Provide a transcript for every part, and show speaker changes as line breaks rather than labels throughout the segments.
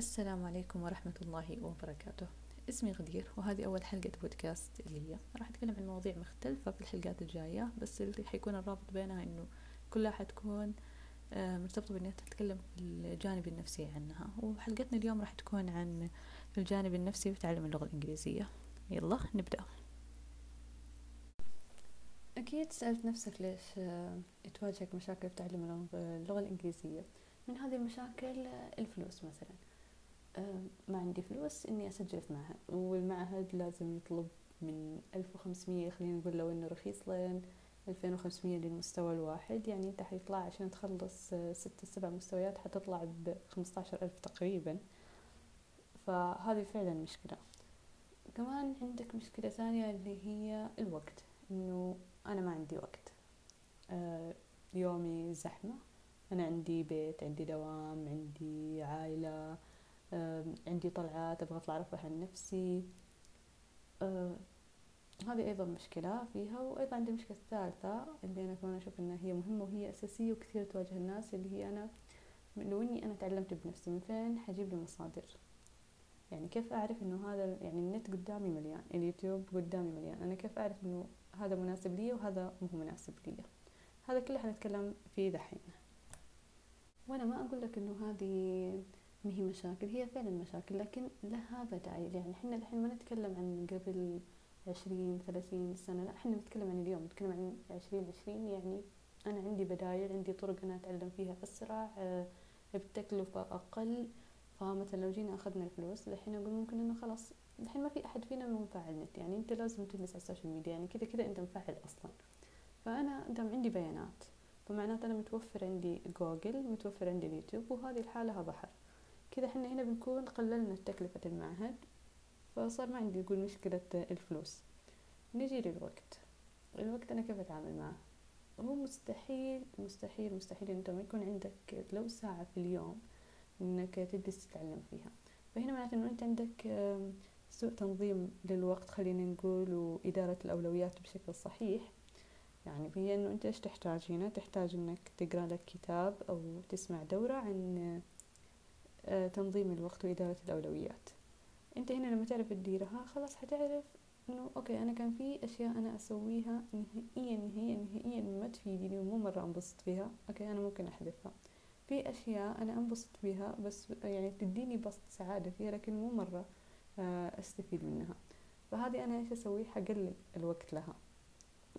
السلام عليكم ورحمة الله وبركاته. اسمي غدير وهذه أول حلقة بودكاست لي. راح أتكلم عن مواضيع مختلفة في الحلقات الجاية بس اللي حيكون الرابط بينها إنه كلها حتكون آه، مرتبطة بإنها تتكلم الجانب النفسي عنها. وحلقتنا اليوم راح تكون عن الجانب النفسي في تعلم اللغة الإنجليزية. يلا نبدأ. أكيد سألت نفسك ليش آه، تواجهك مشاكل في تعلم اللغة الإنجليزية. من هذه المشاكل آه، الفلوس مثلا. ما عندي فلوس إني أسجل في معهد والمعهد لازم يطلب من ألف وخمسمية خلينا نقول لو إنه رخيص لين ألفين وخمسمية للمستوى الواحد يعني أنت حيطلع عشان تخلص ستة سبع مستويات حتطلع بخمسطعشر ألف تقريبا. فهذه فعلا مشكلة. كمان عندك مشكلة ثانية اللي هي الوقت إنه أنا ما عندي وقت. آه، يومي زحمة أنا عندي بيت عندي دوام عندي عائلة عندي طلعات أبغى أطلع أرفه عن نفسي. هذه أيضا مشكلة فيها وأيضا عندي مشكلة ثالثة اللي أنا كمان أشوف إنها هي مهمة وهي أساسية وكثير تواجه الناس اللي هي أنا لو إني أنا تعلمت بنفسي من فين حجيب لي مصادر؟ يعني كيف أعرف إنه هذا يعني النت قدامي مليان اليوتيوب قدامي مليان أنا كيف أعرف إنه هذا مناسب لي وهذا مو مناسب لي؟ هذا كله حنتكلم فيه دحين. وأنا ما أقول لك إنه هذه ما هي مشاكل هي فعلا مشاكل لكن لها بدائل. يعني إحنا الحين ما نتكلم عن قبل عشرين ثلاثين سنة لا إحنا نتكلم عن اليوم نتكلم عن عشرين عشرين يعني أنا عندي بدايل عندي طرق أنا أتعلم فيها أسرع آه، بتكلفة أقل. فمثلا لو جينا أخذنا الفلوس الحين أقول ممكن إنه خلاص الحين ما في أحد فينا مو مفعل نت. يعني أنت لازم تجلس على ال social media يعني كذا كذا أنت مفعل أصلا. فأنا دام عندي بيانات فمعناته أنا متوفر عندي جوجل متوفر عندي اليوتيوب وهذه الحالة بحر كذا إحنا هنا بنكون قللنا تكلفة المعهد فصار ما عندي نقول مشكلة الفلوس. نجي للوقت. الوقت أنا كيف أتعامل معه؟ هو مستحيل مستحيل مستحيل أنت ما يكون عندك لو ساعة في اليوم إنك تجلس تتعلم فيها. فهنا معناته إنه أنت عندك سوء تنظيم للوقت خلينا نقول وإدارة الأولويات بشكل صحيح. يعني هي إنه أنت إيش تحتاج هنا؟ تحتاج إنك تقرأ لك كتاب أو تسمع دورة عن تنظيم الوقت وإدارة الأولويات. أنت هنا لما تعرف تديرها خلاص حتعرف إنه okay أنا كان في أشياء أنا أسويها نهائيا نهائيا نهائيا ما تفيدني ومو مرة أنبسط فيها. okay أنا ممكن أحذفها. في أشياء أنا أنبسط فيها بس يعني تديني بسط سعادة فيها لكن مو مرة آه، أستفيد منها. فهذه أنا إيش أسوي؟ حقلل الوقت لها.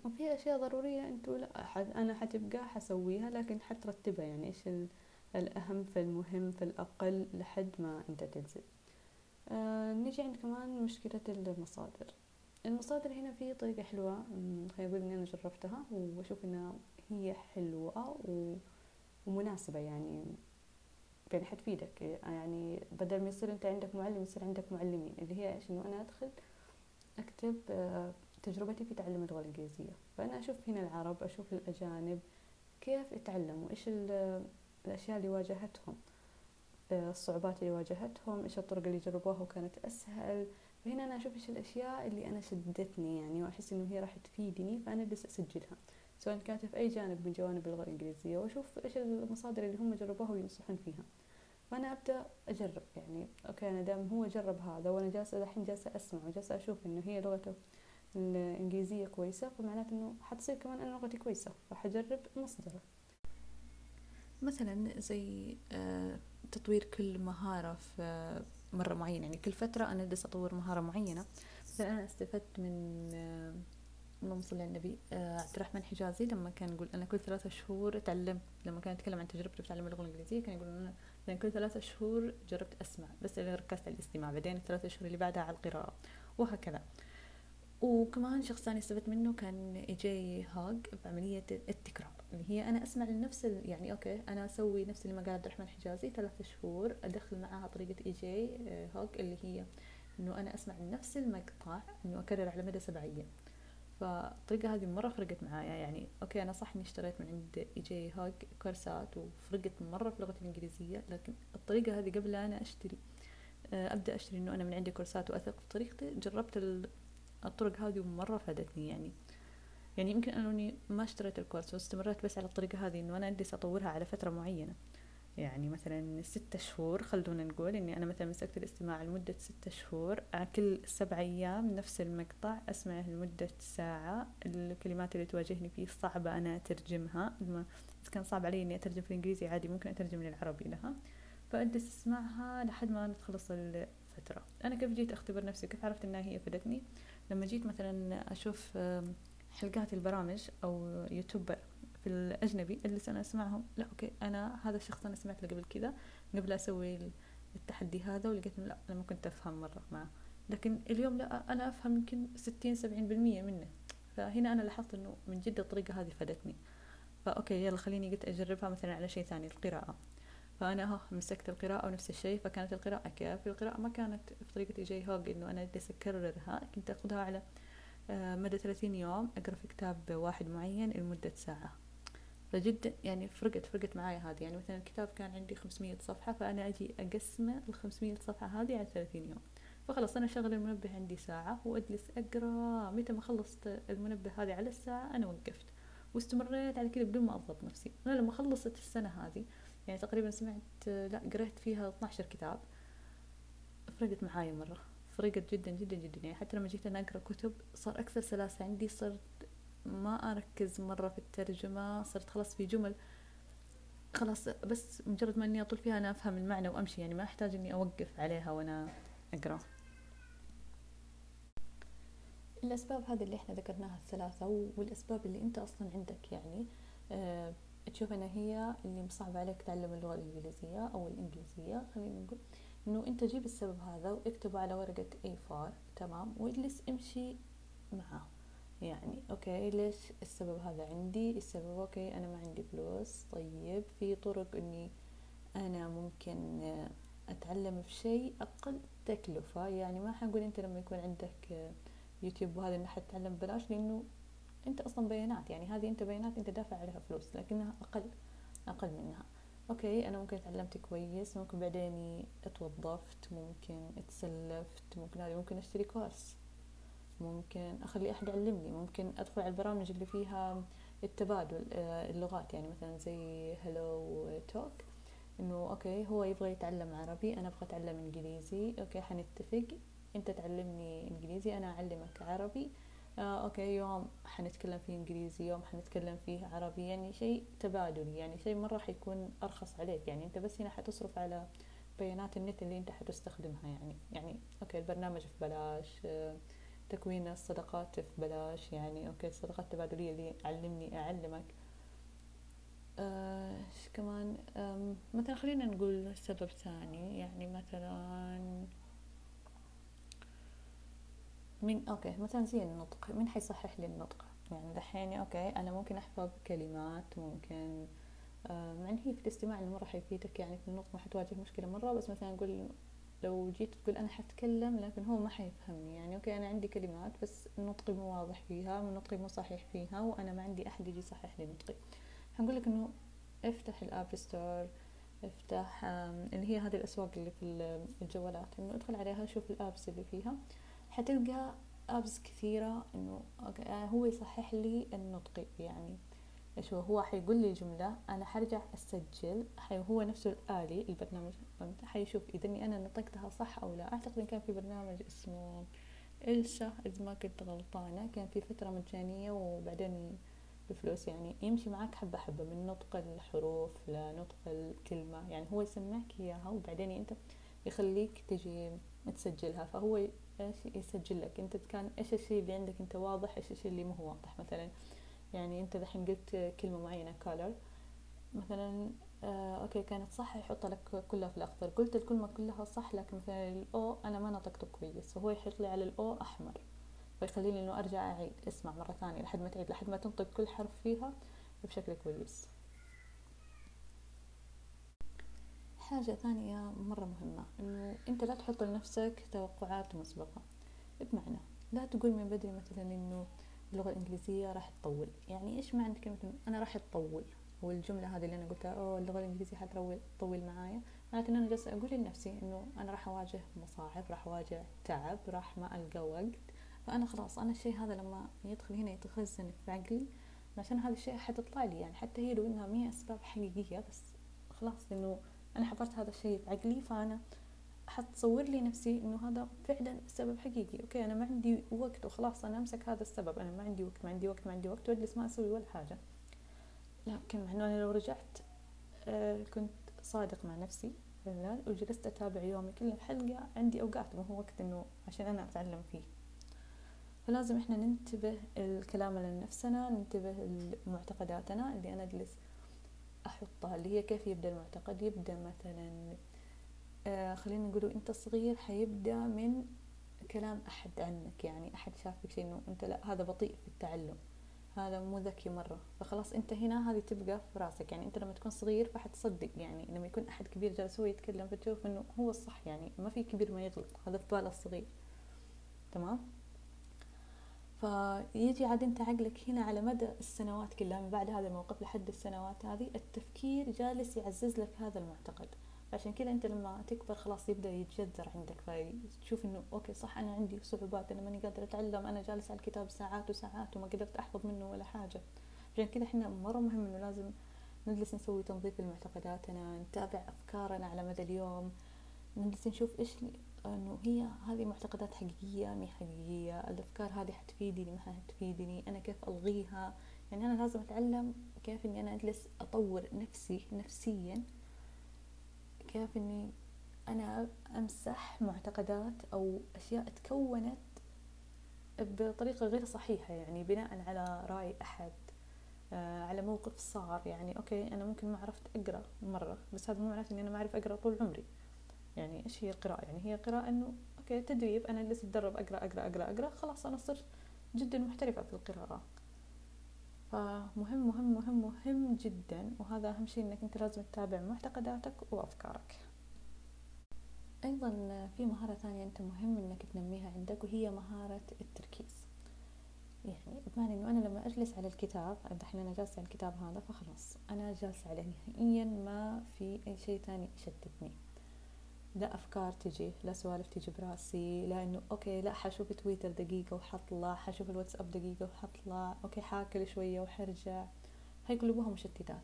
وفي أشياء ضرورية أنتوا لا أنا حتبقى حسويها لكن حترتبها يعني إيش الأهم فالمهم فالأقل لحد ما أنت تنزل آه نجي عند كمان مشكلة المصادر. المصادر هنا في طريقة حلوة خلينا نقول إني أنا جربتها وأشوف إنها هي حلوة ومناسبة يعني يعني حتفيدك. يعني بدل ما يصير أنت عندك معلم يصير عندك معلمين. اللي هي إيش؟ إنه أنا أدخل أكتب آه تجربتي في تعلم اللغة الإنجليزية. فأنا أشوف هنا العرب أشوف الأجانب كيف يتعلموا إيش الأشياء اللي واجهتهم آه، الصعوبات اللي واجهتهم إيش الطرق اللي جربوها وكانت أسهل. فهنا أنا أشوف إيش الأشياء اللي أنا شدتني يعني وأحس إنه هي راح تفيدني فأنا بس أسجلها. سواء كانت في أي جانب من جوانب اللغة الإنجليزية وأشوف إيش المصادر اللي هم جربوها وينصحون فيها. فأنا أبدأ أجرب يعني أوكي أنا دام هو جرب هذا وأنا جالسة الحين جالسة أسمع وجالسة أشوف إنه هي لغته الإنجليزية كويسة فمعناته إنه حتصير كمان أنا لغتي كويسة فحجرب مصدره. مثلا زي آه، تطوير كل مهارة في آه، مرة معينة. يعني كل فترة أنا أجلس أطور مهارة معينة. مثلا أنا استفدت من آه، اللهم صل على النبي عبد الرحمن حجازي لما كان يقول أنا كل ثلاثة شهور تعلمت لما كان يتكلم عن تجربته في تعلم اللغة الإنجليزية كان يقول أنا لأن كل ثلاثة شهور جربت أسمع بس اللي ركزت على الإستماع. بعدين الثلاثة شهور اللي بعدها على القراءة. وهكذا. وكمان شخص ثاني استفدت منه كان إيجي هاج بعملية التكرار. اللي هي أنا أسمع لنفس يعني أوكي أنا أسوي نفس اللي ما قال عبد الرحمن حجازي ثلاثة شهور أدخل معاها طريقة إيجي هاج اللي هي إنه أنا أسمع نفس المقطع إنه أكرر على مدى سبع أيام. فالطريقة هذه مرة فرقت معايا. يعني أوكي أنا صح إني اشتريت من عند إيجي هاج كورسات وفرقت مرة في لغتي الإنجليزية لكن الطريقة هذه قبل أنا أشتري آه، أبدأ أشتري إنه أنا من عندي كورسات وأثق في طريقتي جربت الطرق هذه مرة فادتني يعني. يعني يمكن أنني ما اشتريت الكورس واستمريت بس على الطريقة هذه إنه أنا أجلس أطورها على فترة معينة.
يعني مثلا ستة شهور خلونا نقول إني أنا مثلا مسكت الاستماع لمدة ستة شهور كل سبع أيام نفس المقطع اسمعه لمدة ساعة. الكلمات اللي تواجهني فيه صعبة أنا أترجمها. إذا كان صعب علي إني أترجم في الإنجليزي عادي ممكن أترجم للعربي لها. فأجلس أسمعها لحد ما تخلص الفترة أنا كيف جيت أختبر نفسي؟ كيف عرفت إنها هي فادتني؟ لما جيت مثلا أشوف حلقات البرامج أو يوتيوبر في الأجنبي اللي أنا أسمعهم لا okay أنا هذا الشخص أنا سمعت له قبل كذا قبل أسوي التحدي هذا ولقيت لا أنا ما كنت أفهم مرة معه. لكن اليوم لا أنا أفهم يمكن ستين سبعين بالمية منه. فهنا أنا لاحظت إنه من جد الطريقة هذه فادتني. ف okay يلا خليني قلت أجربها مثلا على شيء ثاني القراءة. فأنا ها مسكت القراءة ونفس الشيء فكانت القراءة كيف القراءة ما كانت في طريقة AJ Hoge إنه أنا أجلس أكررها كنت أخذها على آه، مدى ثلاثين يوم أقرأ في كتاب واحد معين لمدة ساعة. فجدا يعني فرقت فرقت معايا هذه. يعني مثلا الكتاب كان عندي 500 صفحة فأنا أجي أقسمه ال 500 صفحة هذه على 30 يوم. فخلاص أنا شغل المنبه عندي ساعة وأجلس أقرأ. متى ما خلصت المنبه هذه على الساعة أنا وقفت. واستمريت على كذا بدون ما أضبط نفسي. أنا لما خلصت السنة هذه يعني تقريبا سمعت لا قريت فيها 12 كتاب. فرقت معايا مرة. فرقت جدا جدا جدا. يعني حتى لما جيت أنا أقرأ كتب صار أكثر سلاسة عندي صرت ما أركز مرة في الترجمة صرت خلاص في جمل. خلاص بس مجرد ما إني أطول فيها أنا أفهم المعنى وأمشي. يعني ما أحتاج إني أوقف عليها وأنا أقرأ. الأسباب هذه اللي إحنا ذكرناها الثلاثة والأسباب اللي أنت أصلا عندك يعني أه تشوف انها هي اللي مصعب عليك تعلم اللغة الإنجليزية أو الإنجليزية خلينا نقول إنه أنت جيب السبب هذا واكتبه على ورقة A4 تمام؟ واجلس امشي معاه. يعني okay ليش السبب هذا عندي؟ السبب okay أنا ما عندي فلوس. طيب في طرق إني أنا ممكن أتعلم في شيء أقل تكلفة. يعني ما حنقول أنت لما يكون عندك يوتيوب وهذا انك حتتعلم ببلاش لأنه انت أصلا بيانات يعني هذه انت بيانات انت دافع عليها فلوس لكنها أقل أقل منها. okay أنا ممكن تعلمت كويس ممكن بعدين اتوظفت ممكن اتسلفت ممكن هذه ممكن أشتري course ممكن أخلي أحد يعلمني ممكن أدخل على البرامج اللي فيها التبادل آه، اللغات يعني مثلا زي HelloTalk إنه okay هو يبغى يتعلم عربي أنا أبغى أتعلم إنجليزي okay حنتفق أنت تعلمني إنجليزي أنا أعلمك عربي آه okay يوم حنتكلم فيه إنجليزي يوم حنتكلم فيه عربي يعني شيء تبادلي يعني شيء مرة حيكون أرخص عليك يعني أنت بس هنا حتصرف على بيانات النت اللي أنت حتستخدمها يعني يعني okay البرنامج في بلاش آه تكوين الصداقات في بلاش يعني okay الصداقات التبادلية اللي علمني أعلمك. آه، إيش آه كمان مثلا خلينا نقول سبب ثاني يعني مثلا من okay مثلا زي النطق. مين حيصحح لي النطق؟ يعني دحين okay أنا ممكن أحفظ كلمات ممكن آه مع إن هي في الاستماع المرة حيفيدك يعني في النطق ما حتواجه مشكلة مرة بس مثلا نقول لو جيت تقول أنا حتكلم لكن هو ما حيفهمني. يعني okay أنا عندي كلمات بس نطقي مو واضح فيها نطقي مو صحيح فيها وأنا ما عندي أحد يجي يصحح لي نطقي. حنقول لك إنه افتح ال App Store افتح اللي هي هذه الأسواق اللي في الجوالات إنه ادخل عليها شوف ال apps اللي فيها. حتلقى apps كثيرة إنه هو يصحح لي النطقي يعني. إيش هو؟ هو حيقول لي جملة أنا حرجع أسجل. حي هو نفسه الالي البرنامج حيشوف إني أنا نطقتها صح أو لا. أعتقد إن كان في برنامج اسمه إلسا إذا ما كنت غلطانة. كان في فترة مجانية وبعدين بفلوس يعني. يمشي معك حبة حبة من نطق الحروف لنطق الكلمة. يعني هو يسمعك إياها وبعدين أنت يخليك تجي تسجلها. فهو إيش يسجل لك؟ أنت كان إيش الشيء اللي عندك أنت واضح؟ إيش الشيء اللي مو واضح؟ مثلا يعني أنت دحين قلت كلمة معينة color. مثلا آه أوكي كانت صح يحط لك كلها في الأخضر. قلت الكلمة كلها صح لكن مثلا الأو أنا ما نطقته كويس. فهو يحط لي على الأو أحمر. فيخليني إنه أرجع أعيد. اسمع مرة ثانية لحد ما تعيد. لحد ما تنطق كل حرف فيها بشكل كويس. حاجة ثانية مرة مهمة إنه أنت لا تحط لنفسك توقعات مسبقة. بمعنى لا تقول من بدري مثلا إنه اللغة الإنجليزية راح تطول. يعني إيش معنى كلمة أنا راح تطول. والجملة هذه اللي أنا قلتها أوه اللغة الإنجليزية حتطول تطول معايا. معناته إن أنا جالسة أقول لنفسي إنه أنا راح أواجه مصاعب راح أواجه تعب راح ما ألقى وقت. فأنا خلاص أنا الشيء هذا لما يدخل هنا يتخزن في عقلي عشان هذا الشيء حتطلع لي. يعني حتى هي لو إنها مية أسباب حقيقية بس خلاص إنه أنا حفرت هذا الشيء في عقلي فأنا حتصور لي نفسي إنه هذا فعلا السبب حقيقي. أوكي أنا ما عندي وقت وخلاص أنا أمسك هذا السبب. أنا ما عندي وقت ما عندي وقت ما عندي وقت وأجلس ما أسوي ولا حاجة. لكن مع انه أنا لو رجعت آه كنت صادق مع نفسي وجلست أتابع يومي كل حلقة عندي أوقات ما هو وقت إنه عشان أنا أتعلم فيه. فلازم إحنا ننتبه الكلام لنفسنا ننتبه لمعتقداتنا اللي أنا أجلس أحطها اللي هي كيف يبدأ المعتقد؟ يبدأ مثلا آه خلينا نقول أنت صغير حيبدأ من كلام أحد عنك يعني أحد شافك شيء إنه أنت لا هذا بطيء في التعلم هذا مو ذكي مرة. فخلاص أنت هنا هذه تبقى في راسك يعني أنت لما تكون صغير فحتصدق يعني لما يكون أحد كبير جالس هو يتكلم فتشوف إنه هو الصح يعني ما في كبير ما يغلط هذا في باله الصغير. تمام؟ فيجي عاد انت عقلك هنا على مدى السنوات كلها من بعد هذا الموقف لحد السنوات هذه التفكير جالس يعزز لك هذا المعتقد. عشان كذا انت لما تكبر خلاص يبدأ يتجذر عندك فتشوف انه أوكي صح أنا عندي صعوبات أنا ماني قادره أتعلم أنا جالس على الكتاب ساعات وساعات وما قدرت أحفظ منه ولا حاجة. عشان كذا إحنا مرة مهم إنه لازم نجلس نسوي تنظيف لمعتقداتنا نتابع أفكارنا على مدى اليوم. نجلس نشوف إيش إنه هي هذه معتقدات حقيقية مي حقيقية الأفكار هذه حتفيدني ما حتفيدني أنا كيف ألغيها؟ يعني أنا لازم أتعلم كيف إني أنا أجلس أطور نفسي نفسيا كيف إني أنا أمسح معتقدات أو أشياء تكونت بطريقة غير صحيحة يعني بناء على رأي أحد آه على موقف صار يعني okay أنا ممكن ما عرفت أقرأ مرة بس هذا مو معناته إني أنا ما أعرف أقرأ طول عمري. يعني إيش هي القراءة يعني هي قراءة إنه أوكي تدريب أنا جلست أتدرب أقرأ أقرأ أقرأ أقرأ خلاص أنا صرت جدا محترفة في القراءة. فمهم مهم مهم مهم جدا وهذا أهم شيء إنك أنت لازم تتابع معتقداتك وأفكارك. أيضا في مهارة ثانية أنت مهم إنك تنميها عندك وهي مهارة التركيز. يعني بمعنى إنه أنا لما أجلس على الكتاب الحين أنا جالسة على الكتاب هذا فخلاص أنا جالسة عليه نهائيا ما في أي شيء ثاني يشتتني. لا أفكار تجي لا سوالف تجي براسي لا إنه okay لا حشوف تويتر دقيقة وحطلع حشوف الواتساب دقيقة وحطلع okay حاكل شوية وحرجع. هاي كلها مشتتات.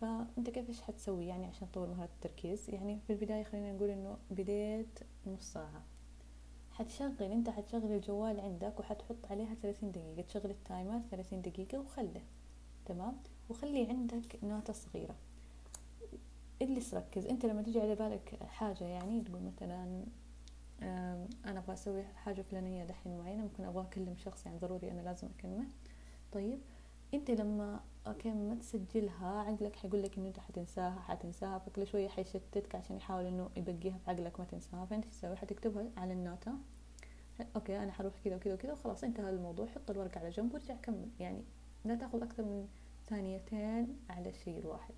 فأنت كيف إيش حتسوي يعني عشان تطور مهارة التركيز؟ يعني في البداية خلينا نقول إنه بديت نص ساعة. حتشغل أنت حتشغل الجوال عندك وحتحط عليها ثلاثين دقيقة. تشغل ال timer ثلاثين دقيقة وخله تمام؟ وخلي عندك نوتة صغيرة. اجلس ركز أنت لما تيجي على بالك حاجة يعني تقول مثلا أنا أبغى أسوي حاجة فلانية دحين معينة ممكن أبغى أكلم شخص يعني ضروري أنا لازم أكلمه. طيب أنت لما okay ما تسجلها عقلك حيقول لك إنه أنت حتنساها حتنساها فكل شوية حيشتتك عشان يحاول إنه يبقيها في عقلك ما تنساها. فأنت تسوي؟ حتكتبها على النوتة. okay أنا حروح كذا وكذا وكذا وخلاص انتهى الموضوع حط الورقة على جنب وارجع كمل. يعني لا تاخذ أكثر من ثانيتين على الشيء الواحد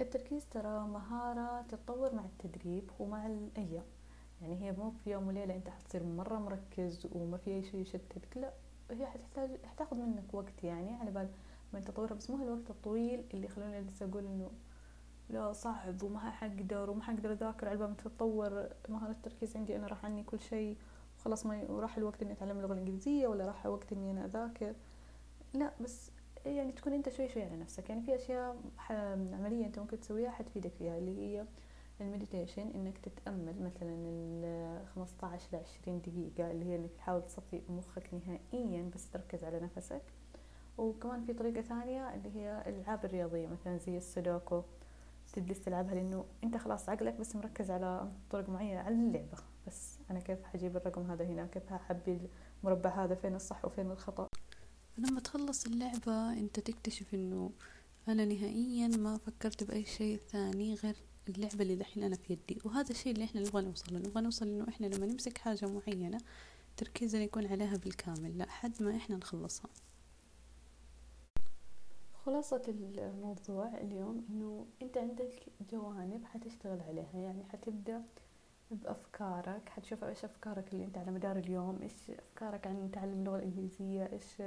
التركيز ترى مهارة تتطور مع التدريب ومع الأيام. يعني هي مو في يوم وليلة أنت حتصير مرة مركز وما في أي شيء يشتتك لا هي حتحتاج حتاخذ منك وقت يعني على بال ما تطورها بس مو هالوقت الطويل اللي خلوني لسه أقول إنه لا صعب وما حقدر وما حقدر أذاكر على بال ما تتطور مهارة التركيز عندي أنا راح عني كل شيء وخلاص ما وراح الوقت إني أتعلم اللغة الإنجليزية ولا راح وقت إني أنا أذاكر. لا بس يعني تكون أنت شوي شوي على نفسك. يعني في أشياء عملية أنت ممكن تسويها حتفيدك فيها اللي هي المديتيشن إنك تتأمل مثلا ال 15 ل 20 دقيقة اللي هي إنك تحاول تصفي مخك نهائيا بس تركز على نفسك. وكمان في طريقة ثانية اللي هي الألعاب الرياضية مثلا زي السودوكو. تجلس تلعبها لأنه أنت خلاص عقلك بس مركز على طرق معينة على اللعبة. بس أنا كيف حجيب الرقم هذا هنا؟ كيف حعبي المربع هذا؟ فين الصح وفين الخطأ؟
لما تخلص اللعبة أنت تكتشف أنه أنا نهائيا ما فكرت بأي شيء ثاني غير اللعبة اللي دحين أنا في يدي. وهذا الشيء اللي إحنا نبغى نوصل له. نبغى نوصل إنه إحنا لما نمسك حاجة معينة تركيزنا يكون عليها بالكامل لحد ما إحنا نخلصها.
خلاصة الموضوع اليوم إنه أنت عندك جوانب حتشتغل عليها. يعني حتبدأ بأفكارك؟ حتشوف إيش أفكارك اللي أنت على مدار اليوم؟ إيش أفكارك عن تعلم اللغة الإنجليزية؟ إيش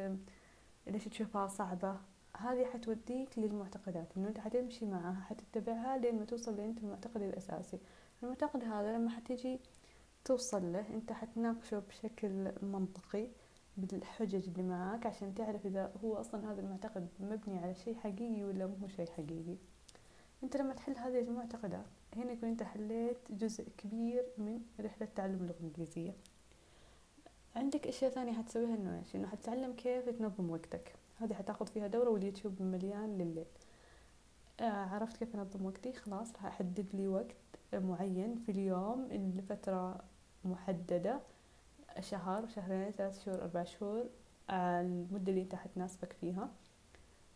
ليش تشوفها صعبة؟ هذه حتوديك للمعتقدات إنه أنت حتمشي معها حتتبعها لين ما توصل لأنت المعتقد الأساسي. المعتقد هذا لما حتيجي توصل له أنت حتناقشه بشكل منطقي بالحجج اللي معاك عشان تعرف إذا هو أصلا هذا المعتقد مبني على شيء حقيقي ولا مو شيء حقيقي.
أنت لما تحل هذه المعتقدات هنا يكون أنت حليت جزء كبير من رحلة تعلم اللغة الإنجليزية. عندك أشياء ثانية حتسويها إنه إيش؟ إنه حتتعلم كيف تنظم وقتك. هذه حتاخذ فيها دورة واليوتيوب مليان لليل. آه عرفت كيف أنظم وقتي؟ خلاص أحدد لي وقت معين في اليوم لفترة محددة. شهر شهرين ثلاث شهور أربع شهور المدة اللي أنت حتناسبك فيها.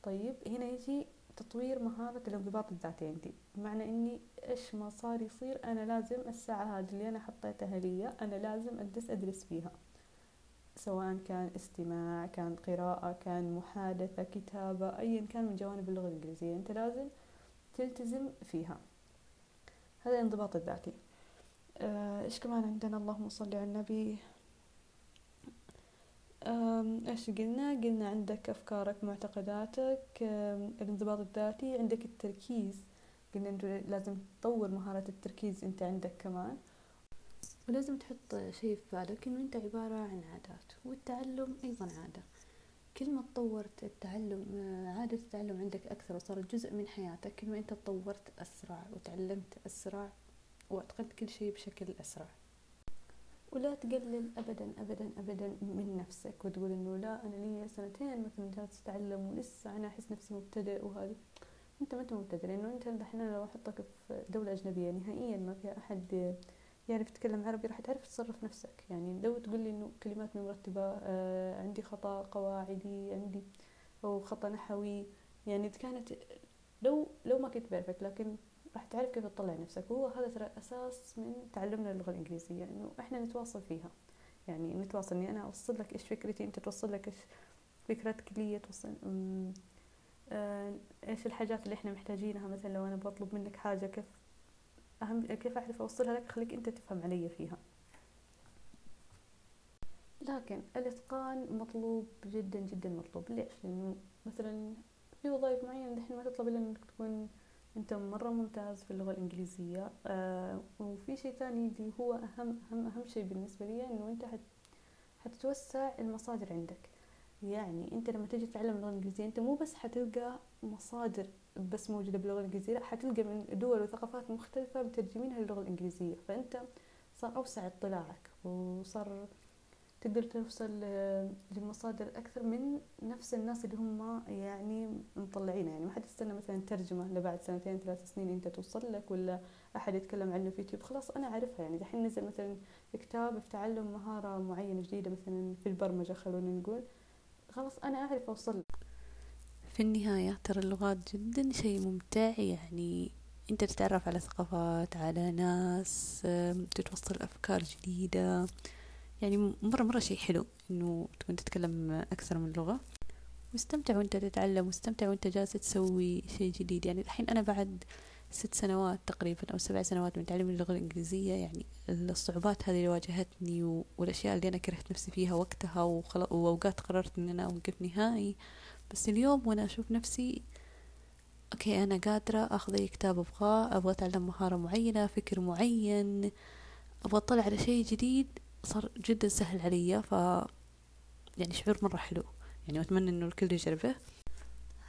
طيب هنا يجي تطوير مهارة الانضباط الذاتي عندي. بمعنى إني إيش ما صار يصير أنا لازم الساعة هذه اللي أنا حطيتها لي أنا لازم أجلس أدرس فيها. سواء كان استماع كان قراءة كان محادثة كتابة أيا كان من جوانب اللغة الإنجليزية أنت لازم تلتزم فيها. هذا الانضباط الذاتي. آه، إيش كمان عندنا؟ اللهم صل على النبي. إيش قلنا؟ قلنا عندك أفكارك معتقداتك الانضباط الذاتي عندك التركيز. قلنا إنه لازم تطور مهارة التركيز أنت عندك كمان.
ولازم تحط شيء في بالك إنه أنت عبارة عن عادات والتعلم أيضا عادة. كل ما تطورت التعلم عادة التعلم عندك أكثر وصارت جزء من حياتك. كل ما أنت تطورت أسرع وتعلمت أسرع وأتقنت كل شيء بشكل أسرع.
ولا تقلل أبدا أبدا أبدا من نفسك وتقول إنه لا أنا لي سنتين مثلا جالس أتعلم ولسه أنا أحس نفسي مبتدئ وهذا أنت ما أنت مبتدئ لأنه أنت الحين لو أحطك في دولة أجنبية نهائيا ما فيها أحد يعرف يتكلم عربي راح تعرف تصرف نفسك. يعني لو تقول لي إنه كلمات مو مرتبة آه عندي خطأ قواعدي عندي أو خطأ نحوي يعني كانت لو لو ما كنت بعرفك لكن راح تعرف كيف تطلع نفسك. وهو هذا ترى أساس من تعلمنا اللغة الإنجليزية إنه إحنا نتواصل فيها. يعني نتواصل إني أنا أوصل لك إيش فكرتي أنت توصل لك إيش فكرتك لي توصل آه إيش الحاجات اللي إحنا محتاجينها. مثلا لو أنا بطلب منك حاجة كيف أهم كيف أعرف أوصلها لك؟ خليك أنت تفهم علي فيها. لكن الإتقان مطلوب جدا جدا مطلوب. ليش؟ لأنه مثلا في وظائف معينة دحين ما تطلب إلا إنك تكون أنت مرة ممتاز في اللغة الإنجليزية آه وفي شيء ثاني اللي هو أهم أهم أهم شيء بالنسبة لي إنه أنت حت حتتوسع المصادر عندك. يعني أنت لما تجي تتعلم اللغة الإنجليزية أنت مو بس حتلقى مصادر بس موجودة باللغة الإنجليزية لا حتلقى من دول وثقافات مختلفة مترجمينها للغة الإنجليزية. فأنت صار أوسع اطلاعك وصار تقدر توصل لمصادر أكثر من نفس الناس اللي هم يعني مطلعينها. يعني ما حد يستنى مثلا ترجمة لبعد سنتين ثلاث سنين أنت توصل لك ولا أحد يتكلم عنه في يوتيوب. خلاص أنا أعرفها. يعني دحين نزل مثلا كتاب في تعلم مهارة معينة جديدة مثلا في البرمجة خلونا نقول. خلاص أنا أعرف أوصل
في النهاية ترى اللغات جدا شيء ممتع. يعني أنت تتعرف على ثقافات على ناس تتوصل أفكار جديدة. يعني مرة مرة شيء حلو إنه تكون تتكلم أكثر من لغة. واستمتع وأنت تتعلم واستمتع وأنت جالس تسوي شيء جديد. يعني الحين أنا بعد ست سنوات تقريبا أو سبع سنوات من تعلم اللغة الإنجليزية يعني الصعوبات هذه اللي واجهتني والأشياء اللي أنا كرهت نفسي فيها وقتها وأوقات قررت إن أنا أوقف نهائي. بس اليوم وأنا أشوف نفسي أوكي أنا قادرة آخذ أي كتاب أبغاه أبغى أتعلم مهارة معينة فكر معين أبغى أطلع على شيء جديد. صار جدا سهل علي. ف يعني شعور مرة حلو. يعني أتمنى إنه الكل يجربه.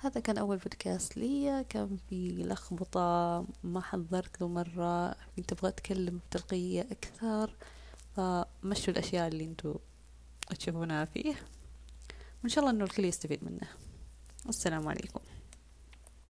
هذا كان أول بودكاست لي كان في لخبطة ما حضرت له مرة. كنت أبغى أتكلم بتلقية أكثر. فمشوا الأشياء اللي انتو تشوفونها فيه. وإن شاء الله إنه الكل يستفيد منه والسلام عليكم.